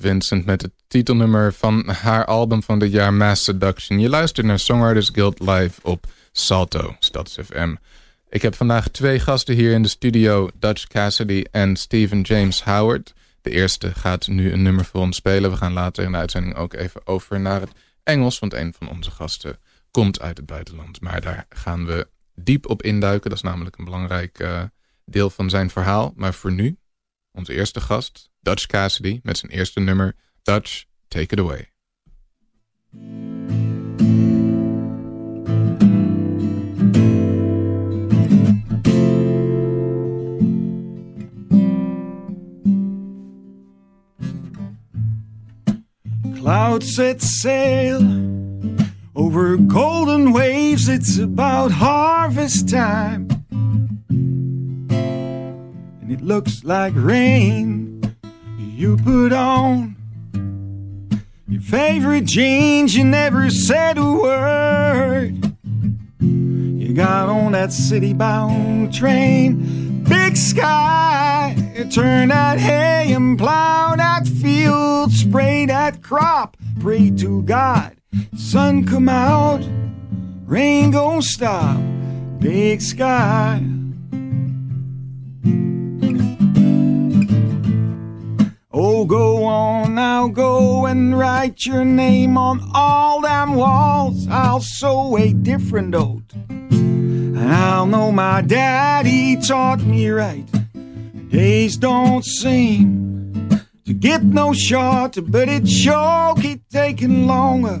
Vincent met het titelnummer van haar album van dit jaar Mass Seduction. Je luistert naar Songwriters Guild live op Salto, Stads FM. Ik heb vandaag twee gasten hier in de studio, Dutch Cassidy en Stephen James Howard. De eerste gaat nu een nummer voor ons spelen. We gaan later in de uitzending ook even over naar het Engels, want een van onze gasten komt uit het buitenland. Maar daar gaan we diep op induiken. Dat is namelijk een belangrijk eh, deel van zijn verhaal. Maar voor nu, onze eerste gast, Dutch Cassidy, met zijn eerste nummer, Dutch, Take It Away. Clouds set sail over golden waves. It's about harvest time. And it looks like rain. You put on your favorite jeans. You never said a word. You got on that city bound train. Big sky. Turn that hay and plow that field. Spray that crop. Pray to God. Sun come out. Rain gon' stop. Big sky. Oh, go on now, go and write your name on all them walls. I'll sew a different oat. And I'll know my daddy taught me right. Days don't seem to get no shorter, but it sure keep taking longer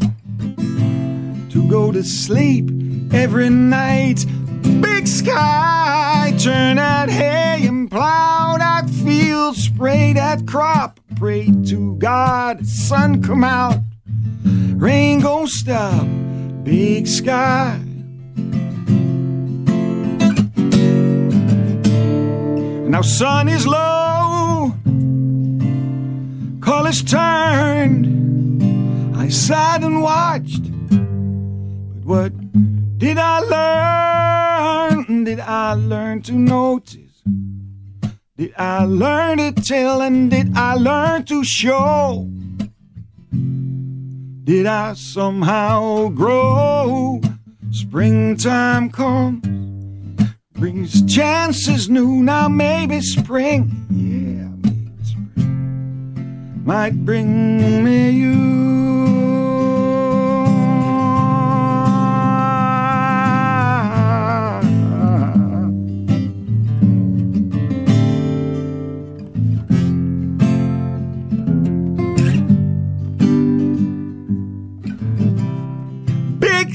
to go to sleep every night. Big sky, turn that hay and plow that field, spray that crop, pray to God, sun come out. Rain gon' stop, big sky. Now sun is low, colors turned. I sat and watched, I learn to notice? Did I learn to tell and did I learn to show? Did I somehow grow? Springtime comes, brings chances new. Now maybe spring, yeah, maybe spring might bring me you.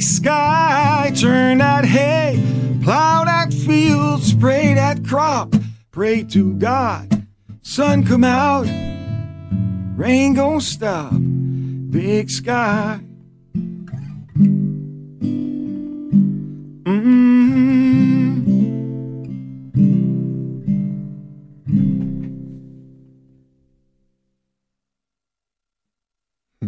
Sky, turn that hay, plow that field, spray that crop, pray to God, sun come out, rain gon' stop. Big sky. mm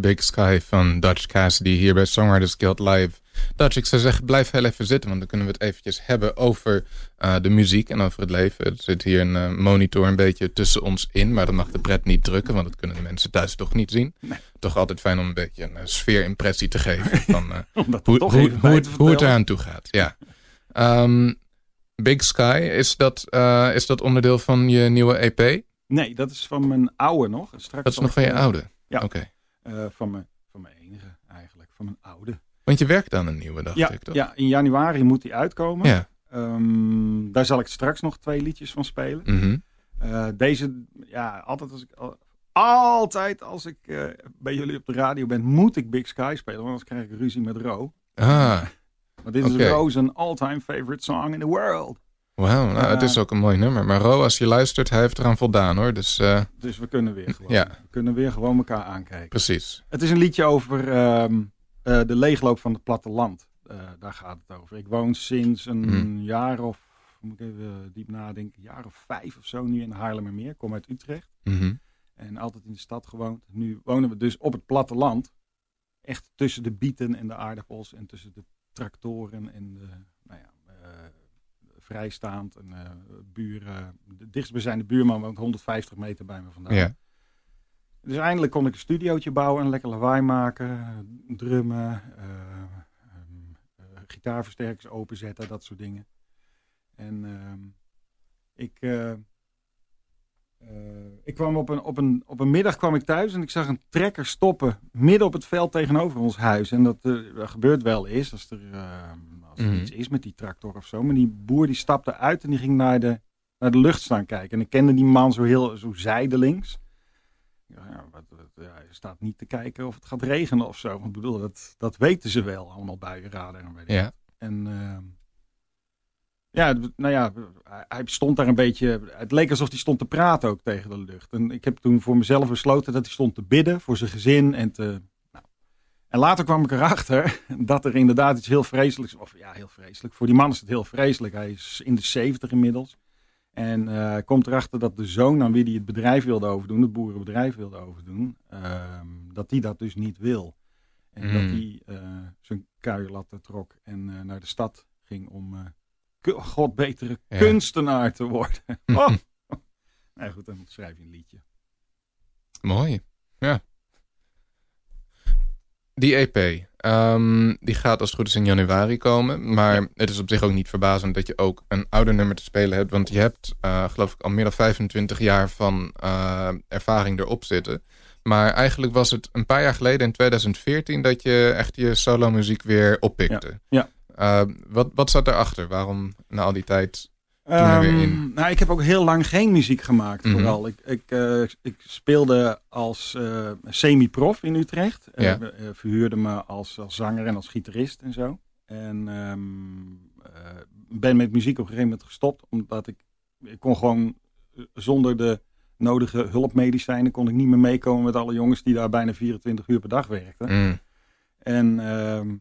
Big Sky van Dutch Cassidy hier bij Songwriters Guild Live. Dutch, ik zou zeggen, blijf heel even zitten, want dan kunnen we het eventjes hebben over eh, de muziek en over het leven. Er zit hier een eh, monitor een beetje tussen ons in, maar dat mag de pret niet drukken, want dat kunnen de mensen thuis toch niet zien. Toch altijd fijn om een beetje een uh, sfeerimpressie te geven van eh, hoe, hoe, hoe, het, hoe het eraan toe gaat. Ja. Ehm, Big Sky, is dat, eh, is dat onderdeel van je nieuwe EP? Nee, dat is van mijn oude nog. Straks Dat is nog van je eh, oude? Ja. Oké. eh, van, mijn, van mijn enige eigenlijk, van mijn oude. Want je werkt aan een nieuwe, dacht Ja, ik toch? ja, in januari moet die uitkomen. Ja. Ehm, daar zal ik straks nog twee liedjes van spelen. Mhm. Eh, deze, ja, altijd als ik, al- altijd als ik eh, bij jullie op de radio ben, moet ik Big Sky spelen, want anders krijg ik ruzie met Ro. Ah, Want dit is Ro's een all-time favorite song in the world. wauw. Nou, het is ook een mooi nummer. Maar Ro, als je luistert, hij heeft eraan voldaan hoor. Dus eh, Dus we kunnen weer gewoon, Ja. we kunnen weer gewoon elkaar aankijken. precies. Het is een liedje over ehm, eh, de leegloop van het platteland. Eh, daar gaat het over. Ik woon sinds een Mhm. jaar of, moet ik even diep nadenken, een jaar of vijf of zo nu in Haarlemmermeer. Ik kom uit Utrecht. Mhm. En altijd in de stad gewoond. Nu wonen we dus op het platteland. Echt tussen de bieten en de aardappels. En tussen de tractoren en de, nou ja, eh, vrijstaand. En eh, buren. De dichtstbijzijnde buurman woont 150 meter bij me vandaan. Ja. Dus eindelijk kon ik een studiootje bouwen en lekker lawaai maken. Drummen. eh, ehm, eh, gitaarversterkers openzetten. Dat soort dingen. En ehm, ik... eh, ik kwam op een, op, een, op een middag kwam ik thuis en ik zag een trekker stoppen midden op het veld tegenover ons huis. En dat, dat gebeurt wel eens als er, eh, als er Mhm. iets is met die tractor of zo. Maar die boer die stapte uit en die ging naar de, naar de lucht staan kijken. En ik kende die man zo heel zo zijdelings. Ja, wat, wat- ja, hij staat niet te kijken of het gaat regenen of zo. Want ik bedoel, dat, dat weten ze wel, allemaal buienradar en weet ik Ja. en ehm, ja, nou ja, hij- stond daar een beetje. Het leek alsof hij stond te praten ook tegen de lucht. En ik heb toen voor mezelf besloten dat hij stond te bidden voor zijn gezin. En, te, nou. en later kwam ik erachter dat er inderdaad iets heel vreselijks. Of ja, heel vreselijk. Voor die man is het heel vreselijk. Hij is in de 70 inmiddels. En eh, komt erachter dat de zoon aan wie hij het bedrijf wilde overdoen, het boerenbedrijf wilde overdoen, ehm, dat die dat dus niet wil. En dat hij eh, zijn kuierlatten trok en eh, naar de stad ging om god betere Ja. kunstenaar te worden. oh. Nou goed, dan schrijf je een liedje. Mooi. Ja. Die EP, ehm, die gaat als het goed is in januari komen. Maar het is op zich ook niet verbazend dat je ook een ouder nummer te spelen hebt. Want je hebt, eh, geloof ik, al meer dan 25 jaar van eh, ervaring erop zitten. Maar eigenlijk was het een paar jaar geleden, in 2014, dat je echt je solo muziek weer oppikte. Ja, Eh, wat, wat zat daarachter? Waarom na al die tijd Ehm, nou, ik heb ook heel lang geen muziek gemaakt, Mhm. vooral. Ik, ik, eh, ik speelde als eh, semi-prof in Utrecht. Eh, Ja. verhuurde me als, als zanger en als gitarist en zo. En ehm, eh, ben met muziek op een gegeven moment gestopt, omdat ik, ik kon gewoon zonder de nodige hulpmedicijnen kon ik niet meer meekomen met alle jongens die daar bijna 24 uur per dag werkten. Mm, En ehm,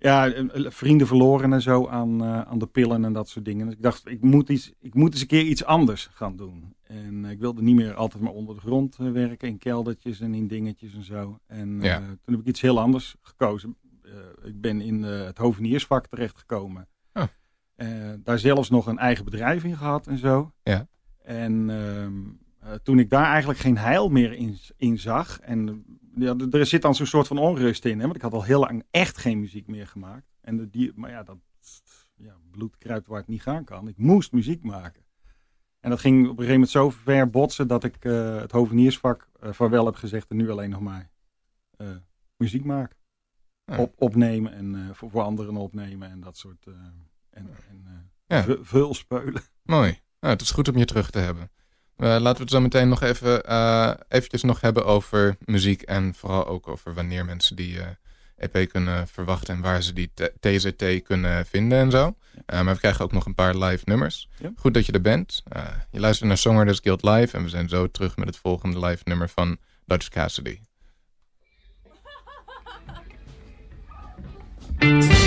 ja, eh, vrienden verloren en zo aan, eh, aan de pillen en dat soort dingen. Dus ik dacht, ik moet, iets, ik moet eens een keer iets anders gaan doen. En ik wilde niet meer altijd maar onder de grond werken, in keldertjes en in dingetjes en zo. En Ja. toen heb ik iets heel anders gekozen. ik ben in het hoveniersvak terechtgekomen. Oh. Eh, daar zelfs nog een eigen bedrijf in gehad en zo. Ja. En ehm, eh, toen ik daar eigenlijk geen heil meer in, in zag. En eh, ja, er zit dan zo'n soort van onrust in. Hè, want ik had al heel lang echt geen muziek meer gemaakt. En de, die, maar ja, dat ja, bloed kruipt waar het niet gaan kan. Ik moest muziek maken. En dat ging op een gegeven moment zo ver botsen dat ik eh, het hoveniersvak eh vaarwel heb gezegd en nu alleen nog maar eh, muziek maak. Ja. Op, opnemen en voor, voor anderen opnemen en dat soort. en en Ja. Mooi. Nou, het is goed om je terug te hebben. Eh, laten we het zo meteen nog even eh, eventjes nog hebben over muziek en vooral ook over wanneer mensen die eh, EP kunnen verwachten en waar ze die t- TZT kunnen vinden en zo. Eh, maar we krijgen ook nog een paar live nummers. Ja. Goed dat je er bent. Eh, je luistert naar Songwriters Guild Live en we zijn zo terug met het volgende live nummer van Dutch Cassidy.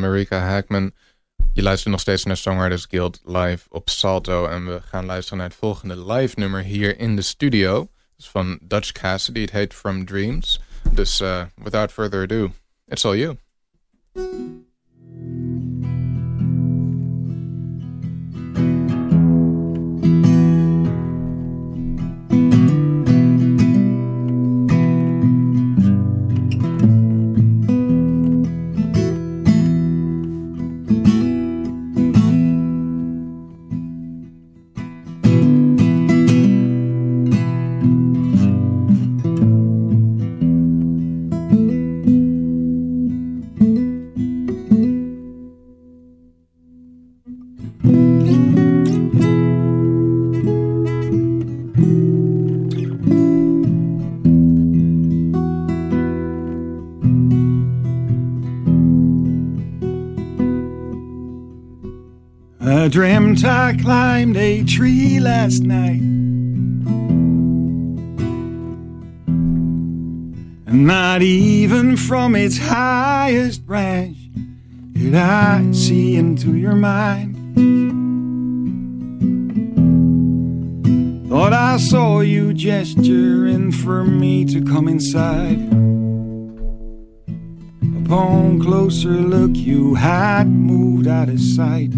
Marika Hackman. Je luistert nog steeds naar Songwriters Guild live op Salto. En we gaan luisteren naar het volgende live nummer hier in de studio. Is van Dutch Cassidy. Het heet From Dreams. Dus uh, without further ado, it's all you. I I climbed a tree last night. And not even from its highest branch did I see into your mind. Thought I saw you gesturing for me to come inside. Upon closer look, you had moved out of sight.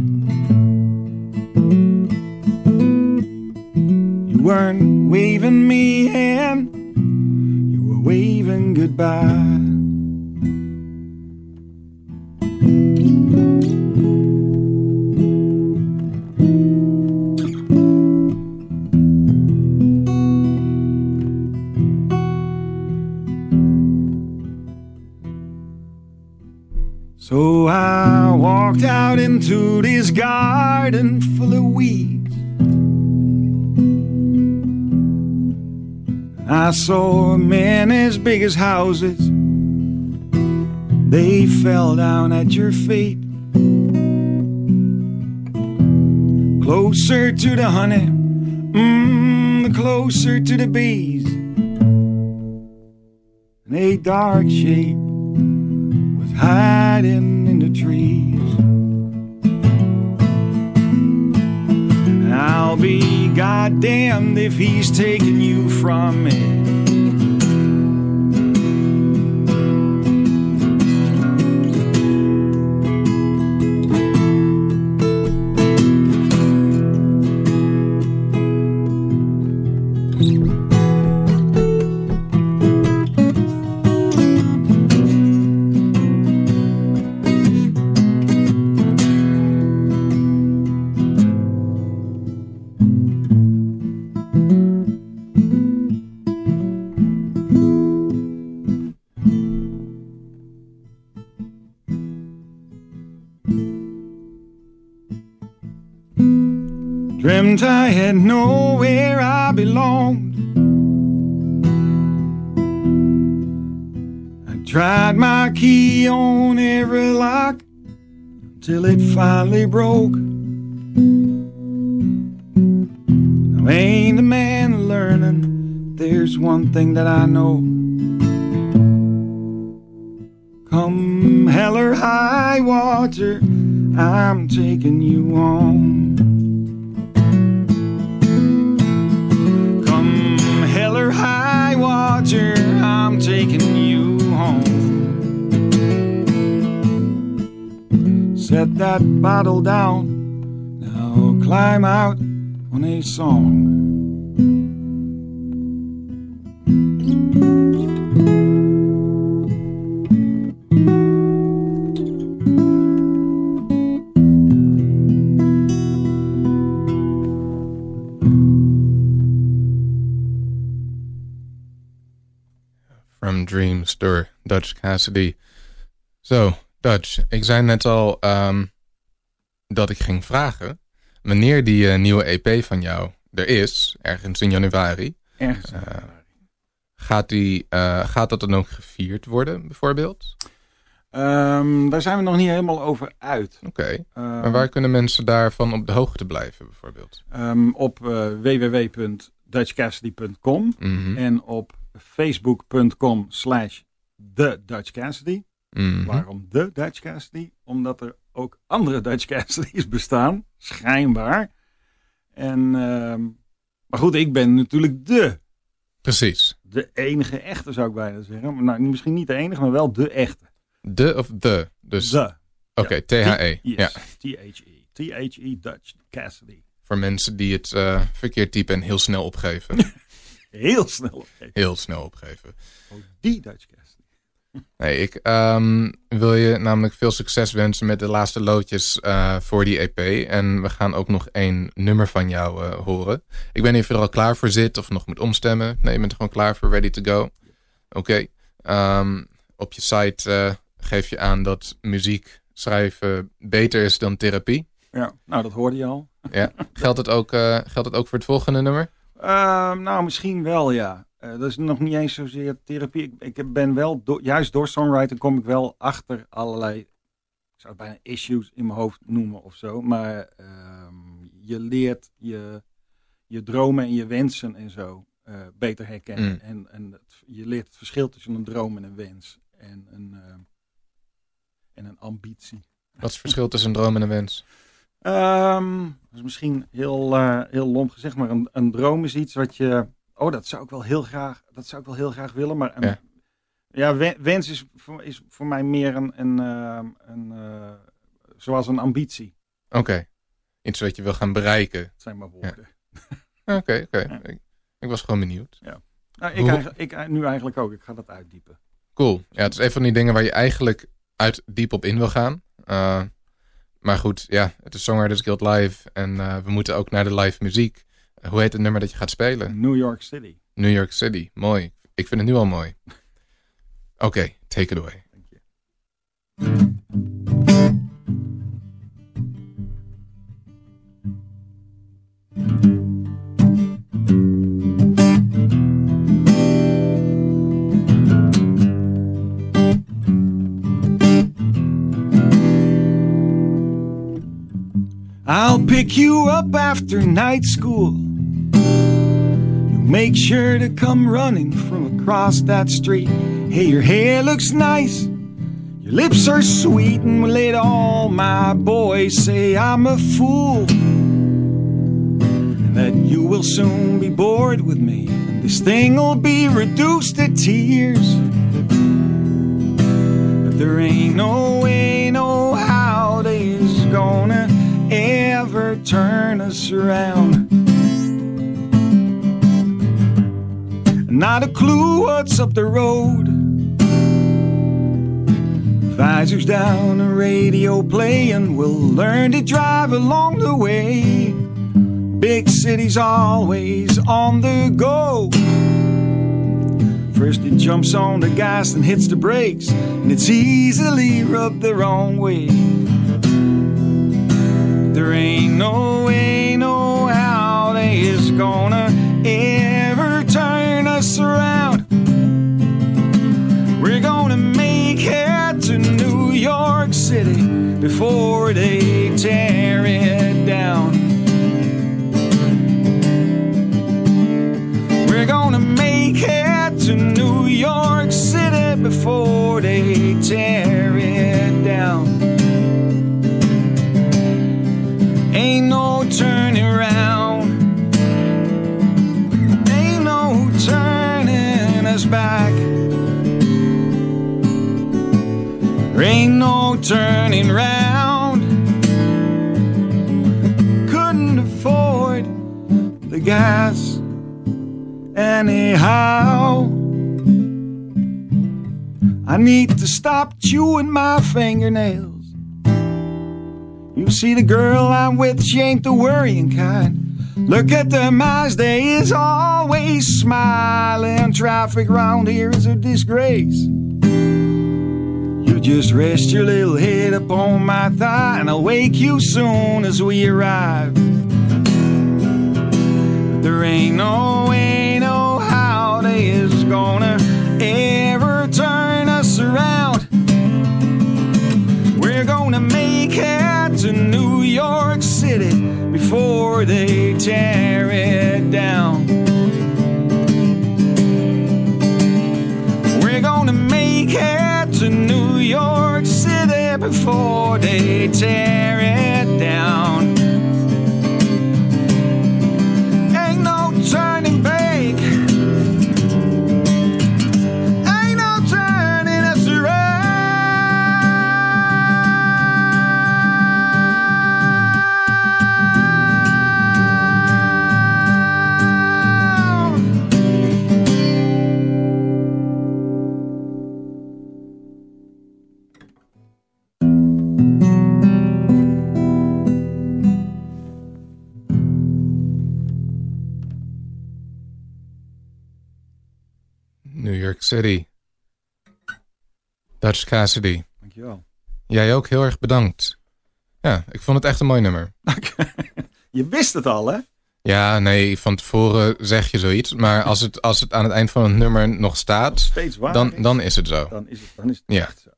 Weren't waving me in, you were waving goodbye. Saw men as big as houses. They fell down at your feet. Closer to the honey, mmm, the closer to the bees. And a dark shape was hiding in the trees. I'll be goddamned if he's taking you from me. I had nowhere I belonged. I tried my key on every lock till it finally broke. I ain't a man learning. There's one thing that I know. Come hell or high water, I'm taking you home. I'm taking you home. Set that bottle down, now climb out on a song. Door Dutch Cassidy. Zo, Dutch. Ik zei net al ehm, dat ik ging vragen wanneer die eh, nieuwe EP van jou er is, ergens in januari. Ergens. Eh, gaat, die, eh, gaat dat dan ook gevierd worden, bijvoorbeeld? Ehm, daar zijn we nog niet helemaal over uit. Oké. Ehm, Maar waar kunnen mensen daarvan op de hoogte blijven, bijvoorbeeld? ehm, op eh, www.dutchcassidy.com Mhm. en op facebook.com slash The Dutch Cassidy. Mhm. Waarom de Dutch Cassidy? Omdat er ook andere Dutch Cassidy's bestaan, schijnbaar. En, ehm, maar goed, ik ben natuurlijk de, Precies. de enige echte zou ik bijna zeggen. Maar Nou, misschien niet de enige, maar wel de echte. De of de. Dus, de. oké, THE. Ja, T-H-E. T-H-E Dutch Cassidy. voor mensen die het eh, verkeerd typen en heel snel opgeven. Heel snel opgeven. heel snel opgeven. Oh, die Dutch Cassidy. Nee, ik ehm, wil je namelijk veel succes wensen met de laatste loodjes eh, voor die EP. En we gaan ook nog één nummer van jou eh, horen. Ik weet niet of je er al klaar voor zit of nog moet omstemmen. Nee, je bent er gewoon klaar voor, ready to go. Oké. Ehm, op je site eh, geef je aan dat muziek schrijven beter is dan therapie. Ja, nou dat hoorde je al. Ja. geldt, het ook, geldt het ook voor het volgende nummer? Ehm, nou, misschien wel, ja. Eh, dat is nog niet eens zozeer therapie. Ik, ik ben wel, do- juist door songwriting kom ik wel achter allerlei, ik zou het bijna issues in mijn hoofd noemen of zo. Maar ehm, je leert je, je dromen en je wensen en zo eh, beter herkennen. Mm. En, en het- je leert het verschil tussen een droom en een wens. En een, ehm, en een ambitie. Wat is het verschil tussen een droom en een wens? Ehm, dat is misschien heel, eh, heel lomp gezegd, maar een, een droom is iets wat je. Oh, dat zou ik wel heel graag, dat zou ik wel heel graag willen. Maar een, Ja. ja, we- wens is voor, is voor mij meer een, een, ehm, een eh, zoals een ambitie. Oké. Iets wat je wil gaan bereiken. Dat zijn maar woorden. Oké, oké. Ja. Ik, ik was gewoon benieuwd. Nou, ik, eigenlijk, ik nu eigenlijk ook. Ik ga dat uitdiepen. Cool. Ja, het is een van die dingen waar je eigenlijk uit diep op in wil gaan. Uh, maar goed, ja, het is Songwriters Guild Live. En uh, we moeten ook naar de live muziek. Hoe heet het nummer dat je gaat spelen? New York City. New York City. Mooi. Ik vind het nu al mooi. Oké, okay, take it away. I'll pick you up after night school. Make sure to come running from across that street. Hey, your hair looks nice. Your lips are sweet, and let all my boys say I'm a fool. And that you will soon be bored with me. And this thing will be reduced to tears. But there ain't no way, no how they's gonna ever turn us around. Not a clue what's up the road. Visors down, a radio playing. We'll learn to drive along the way. Big cities always on the go. First it jumps on the gas and hits the brakes, and it's easily rubbed the wrong way. There ain't no way, no how they is gonna turn us around. We're gonna make it to New York City before they tear it down. We're gonna make it to New York City before they tear turning round. Couldn't afford the gas anyhow. I need to stop chewing my fingernails. You see the girl I'm with, she ain't the worrying kind. Look at the Mazda, is always smiling. Traffic round here is a disgrace. Just rest your little head upon my thigh, and I'll wake you soon as we arrive. There ain't no way, no how they is gonna ever turn us around. We're gonna make it to New York City before they tear it down. Before they tear it City. Dutch Cassidy. Dankjewel. Jij ook heel erg bedankt. Ja, ik vond het echt een mooi nummer. Je wist het al, hè? Ja, nee, van tevoren zeg je zoiets. Maar als het, als het aan het eind van het nummer nog staat, Steeds waar. dan, is, dan is het zo. dan is het, dan is het Ja. echt zo.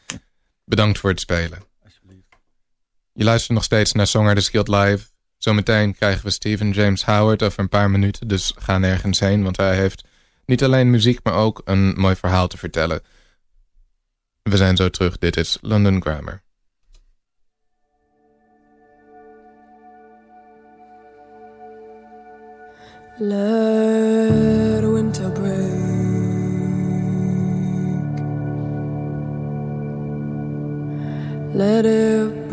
Bedankt voor het spelen. Alsjeblieft. Je luistert nog steeds naar Songwriters Guild Live. Zometeen krijgen we Stephen James Howard over een paar minuten. Dus ga nergens heen, want hij heeft niet alleen muziek, maar ook een mooi verhaal te vertellen. We zijn zo terug. Dit is London Grammar. Let winter break. Let it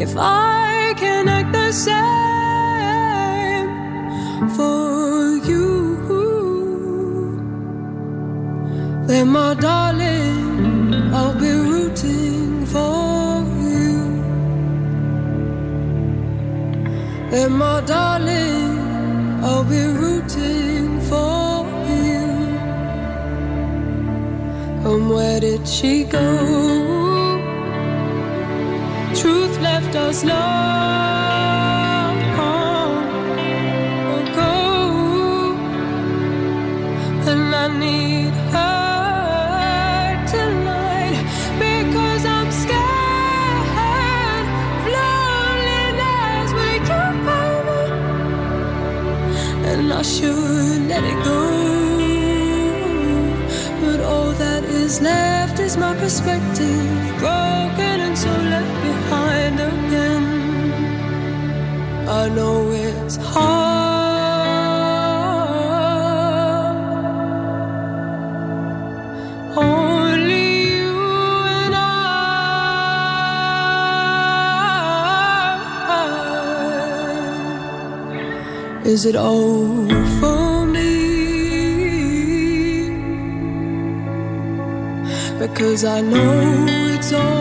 if I can act the same for you. Then, my darling, I'll be rooting for you. Then, my darling, I'll be rooting for you. And where did she go? Truth left us long ago, and I need her tonight because I'm scared loneliness you, baby, and I should let it go. But all that is left is my perspective, broken I know it's hard. Only you and I. Is it me? Because I know it's all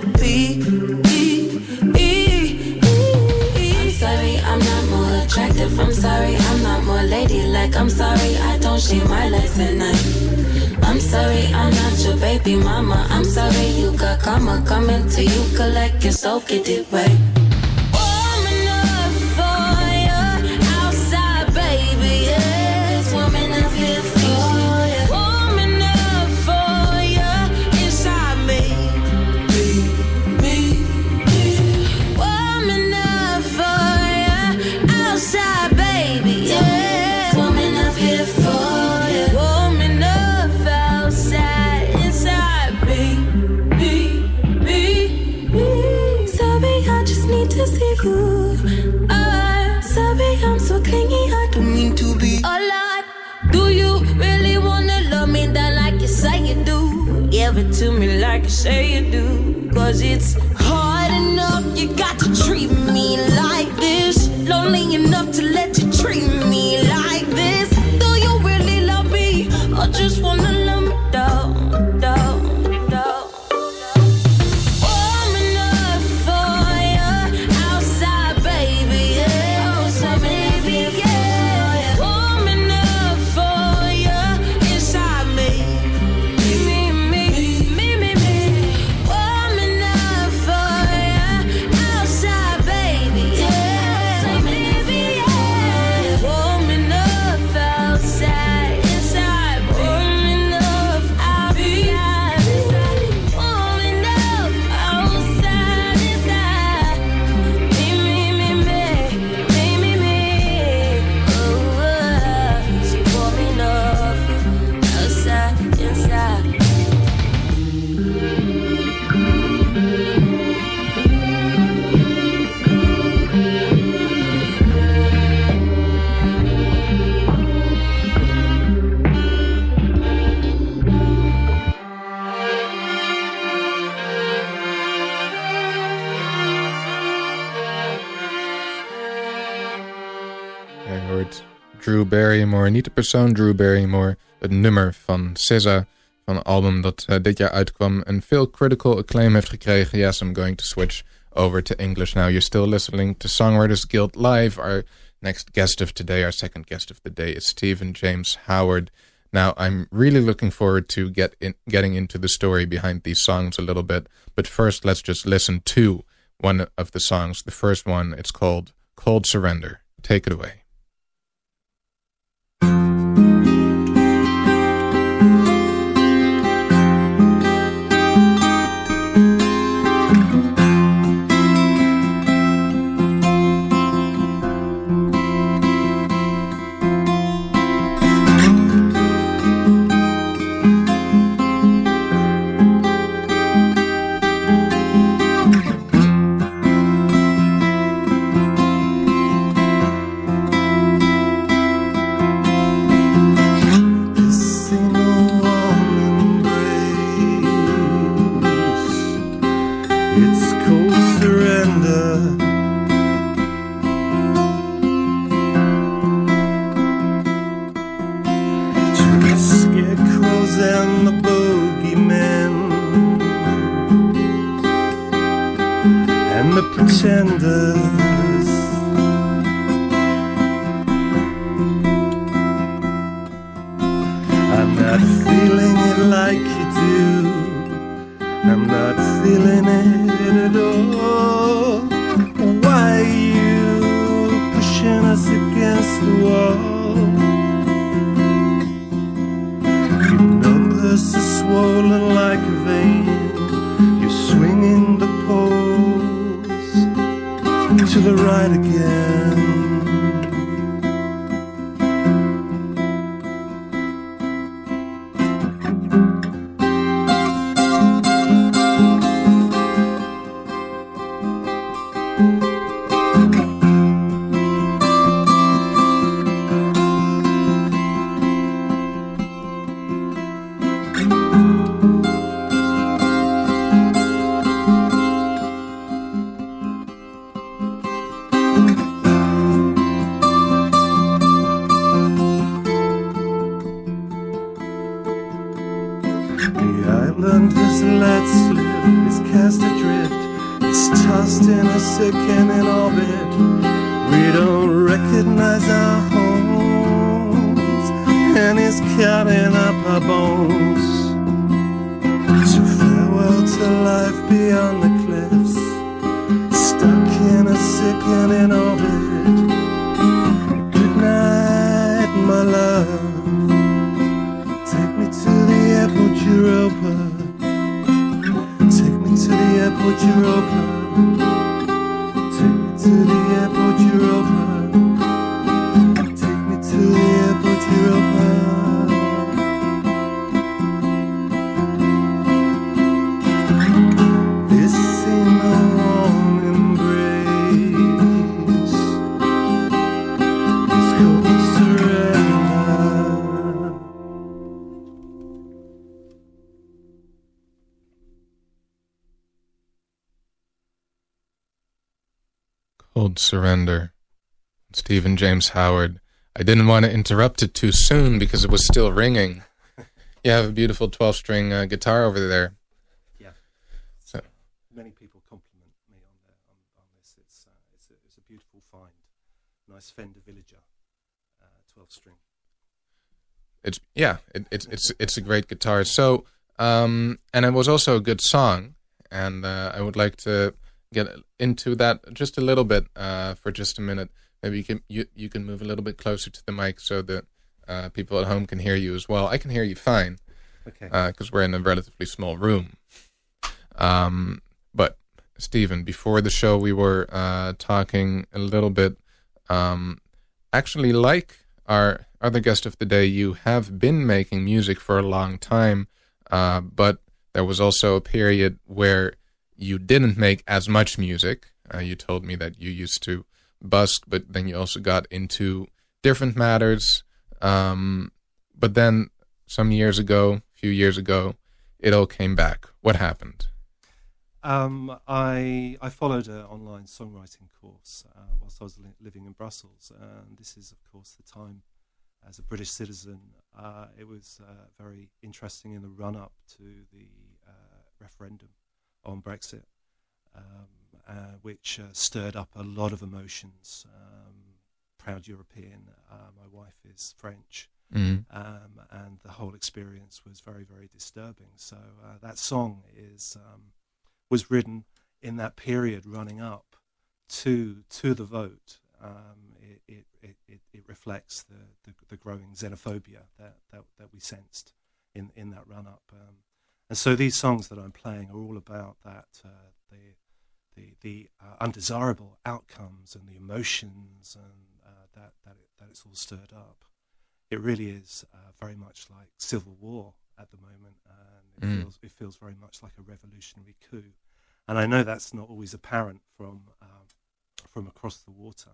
with P. I'm sorry, I'm not more attractive. I'm sorry, I'm not more ladylike. I'm sorry, I don't shave my legs at night. I'm sorry, I'm not your baby mama. I'm sorry, you got karma coming to you. Collect your soul, get it right. Cause it's Barrymore. Niet de persoon Drew Barrymore, het nummer van SZA. Van een album dat uh, dit jaar uitkwam en veel critical acclaim heeft gekregen. Yes, I'm going to switch over to English now. You're still listening to Songwriters Guild Live. Our next guest of today, our second guest of the day is Stephen James Howard. Now, I'm really looking forward to get in, getting into the story behind these songs a little bit. But first, let's just listen to one of the songs. The first one, it's called Cold Surrender. Take it away. The island is let slip, it's cast adrift, it's tossed in a sickening orbit. We don't recognize our homes, and it's cutting up our bones. So farewell to life beyond the cliffs, stuck in a sickening orbit. Airport, Europa. Take me to the airport, Europa. Take me to the airport, Europa. Surrender. Stephen James Howard. I didn't want to interrupt it too soon because it was still ringing. You have a beautiful 12 string uh, guitar over there. Yeah. So, Many people compliment me on, the, on, on this. It's, uh, it's, a, it's a beautiful find. Nice Fender Villager, uh, 12 string. it's yeah, it, it's it's it's a great guitar. So, um, and it was also a good song, and uh, I would like to get into that just a little bit uh, for just a minute. Maybe you can you you can move a little bit closer to the mic so that uh, people at home can hear you as well. I can hear you fine Okay. because we're in a relatively small room. Um, but Stephen, before the show, we were uh, talking a little bit. Um, actually, like our other guest of the day, you have been making music for a long time, uh, but there was also a period where you didn't make as much music. Uh, you told me that you used to busk, but then you also got into different matters. Um, but then some years ago, a few years ago, it all came back. What happened? Um, I I followed an online songwriting course uh, whilst I was li- living in Brussels, and this is, of course, the time as a British citizen. Uh, it was uh, very interesting in the run up to the uh, referendum on Brexit, um, uh, which uh, stirred up a lot of emotions. Um, proud European. Uh, my wife is French Mm. um, and the whole experience was very, very disturbing. So uh, that song is um, was written in that period running up to to the vote. Um, it, it, it, it, it reflects the, the, the growing xenophobia that, that, that we sensed in, in that run up. And so these songs that I'm playing are all about that uh, the the, the uh, undesirable outcomes and the emotions and uh, that that, it, that it's all stirred up it really is uh, very much like civil war at the moment, and it Mm. feels it feels very much like a revolutionary coup. And I know that's not always apparent from um, from across the water,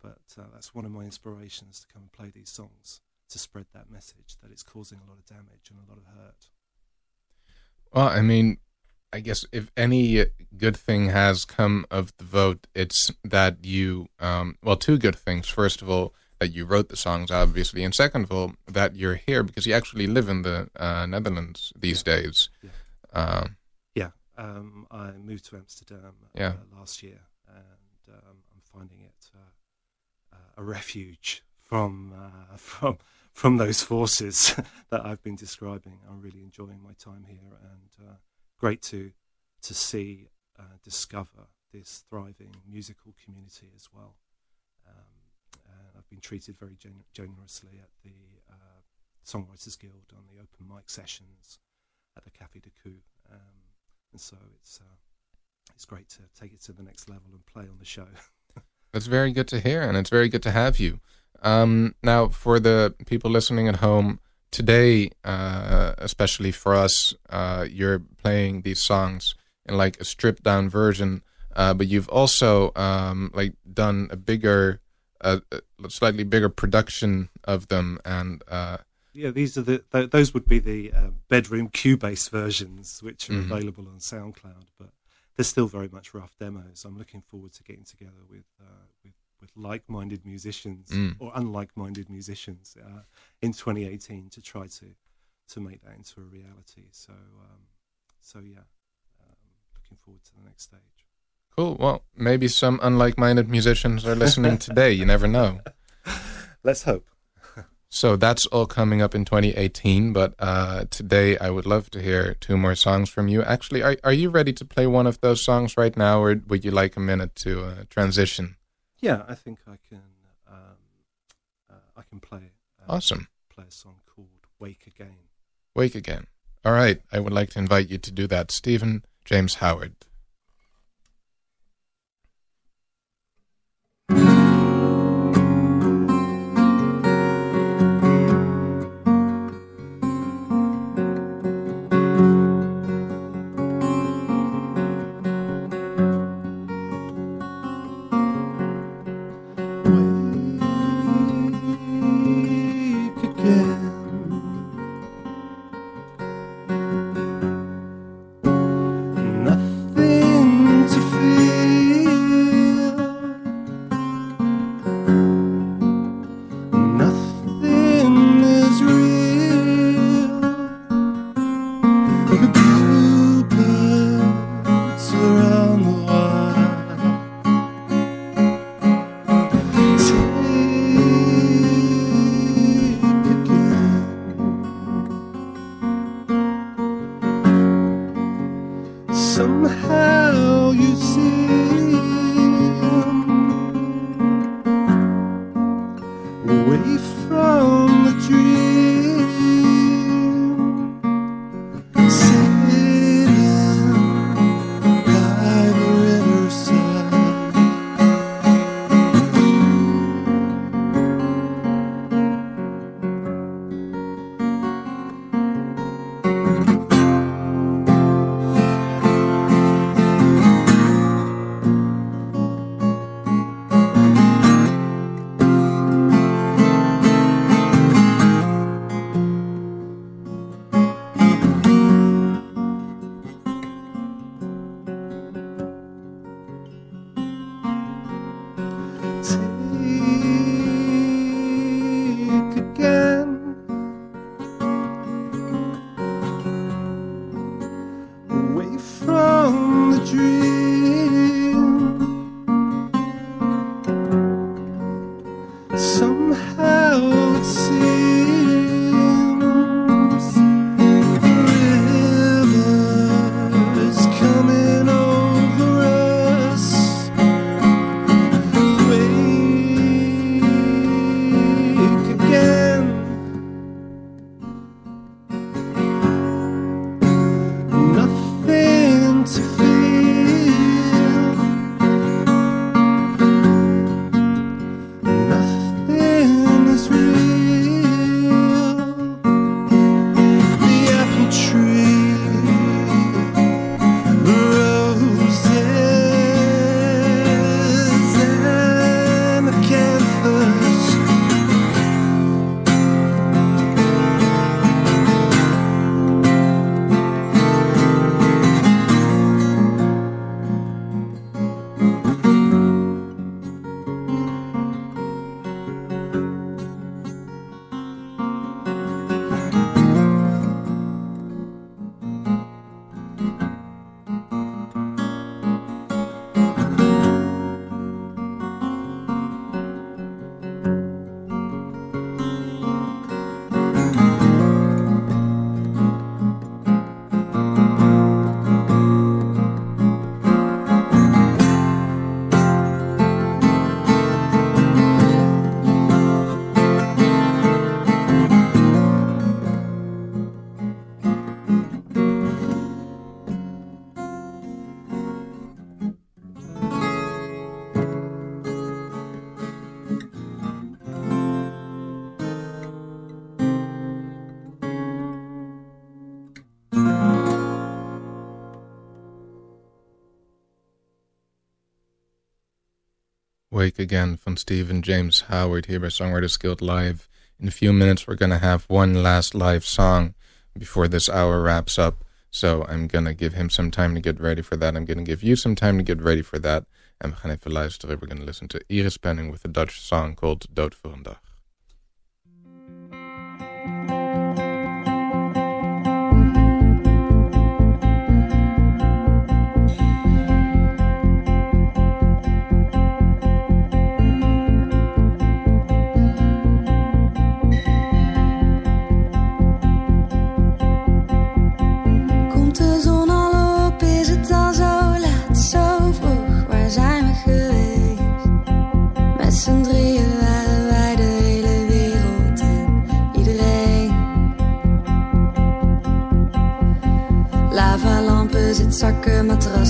but uh, that's one of my inspirations to come and play these songs to spread that message that it's causing a lot of damage and a lot of hurt. Well, I mean, I guess if any good thing has come of the vote, it's that you, um, well, two good things. First of all, that you wrote the songs, obviously, and second of all, that you're here because you actually live in the uh, Netherlands these Yeah. days. Yeah. Um, Yeah, um, I moved to Amsterdam Yeah. uh, last year, and um, I'm finding it uh, uh, a refuge from uh, from from those forces that I've been describing. I'm really enjoying my time here, and uh, great to to see uh, discover this thriving musical community as well. Um, I've been treated very gen- generously at the uh, Songwriters Guild on the open mic sessions at the Café de Coup. Um, and so it's uh, it's great to take it to the next level and play on the show. That's very good to hear, and it's very good to have you. Um, now, for the people listening at home today, uh, especially for us, uh, you're playing these songs in like a stripped down version, uh, but you've also um, like done a bigger, uh, a slightly bigger production of them, and uh, yeah, these are the th- those would be the uh, bedroom Cubase versions, which are Mhm. available on SoundCloud, but they're still very much rough demos. I'm looking forward to getting together with uh, with with like-minded musicians Mm. or unlike-minded musicians uh, in 2018 to try to to make that into a reality. So um, so yeah, um, looking forward to the next stage. cool. Well, maybe some unlike-minded musicians are listening today. You never know. Let's hope. So that's all coming up in 2018. But uh, today, I would love to hear two more songs from you. Actually, are are you ready to play one of those songs right now, or would you like a minute to uh, transition? Yeah, I think I can. Um, uh, I can play. Uh, Awesome. Play a song called "Wake Again." Wake again. All right. I would like to invite you to do that, Stephen James Howard. Again van Stephen James Howard here by Songwriters Guild Live. In a few minutes, we're going to have one last live song before this hour wraps up. So I'm going to give him some time to get ready for that. I'm going to give you some time to get ready for that. And. We're going to listen to Iris Penning with a Dutch song called Dood voor een dag. amateur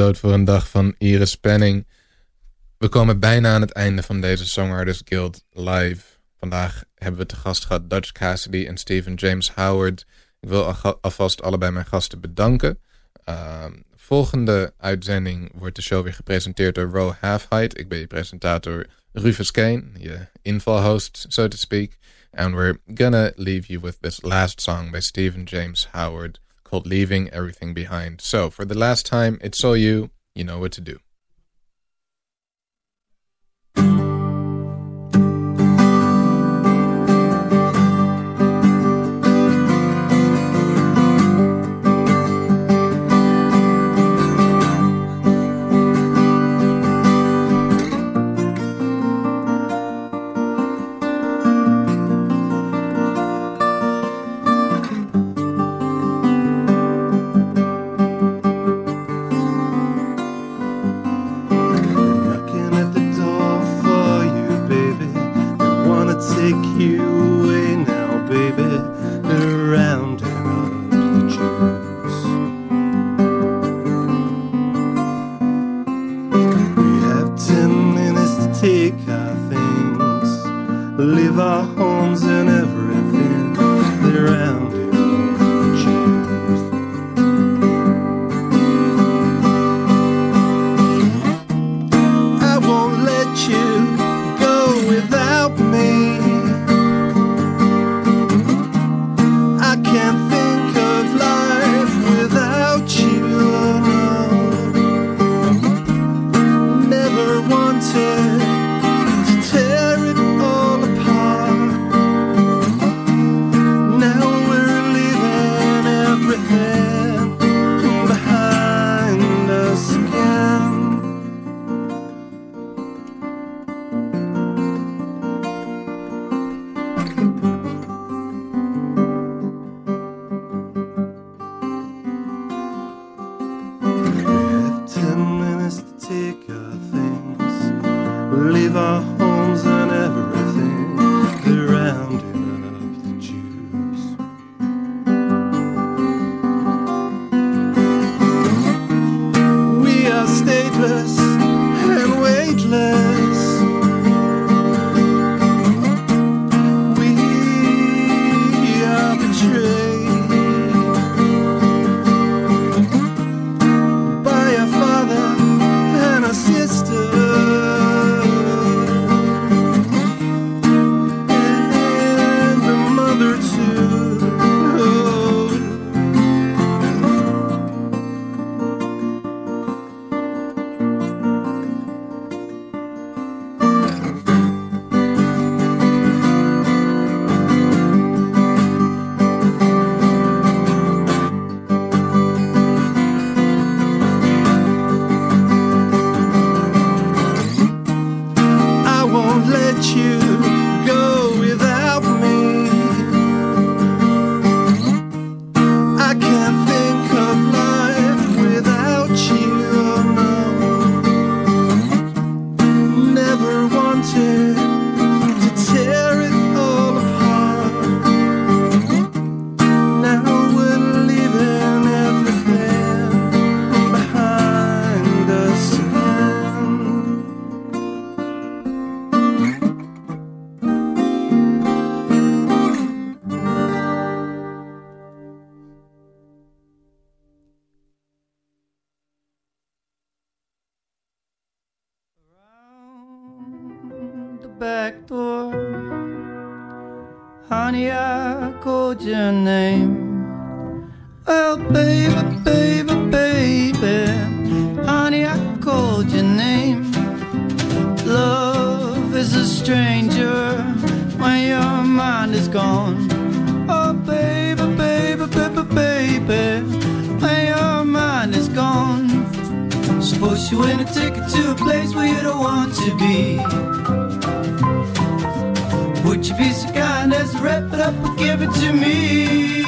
dood voor een dag van Iris Penning. We komen bijna aan het einde van deze Songwriters Guild live. Vandaag hebben we te gast gehad Dutch Cassidy en Stephen James Howard. Ik wil alvast allebei mijn gasten bedanken. Uh, volgende uitzending wordt de show weer gepresenteerd door Ro Halfheight. Ik ben je presentator Rufus Kane, je invalhost, so to speak. And we're gonna leave you with this last song by Stephen James Howard called Leaving Everything Behind. So, for the last time, it's all you. You know what to do. Back door. Honey, I called your name. Well, baby, baby, baby. Honey, I called your name. Love is a stranger when your mind is gone. Oh, baby, baby, baby, baby. When your mind is gone. Suppose you win a ticket to a place where you don't want to be. Be so kind as to wrap it up and give it to me.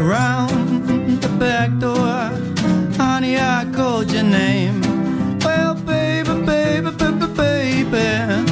around the back door, honey, I called your name. Well, baby, baby, baby, baby.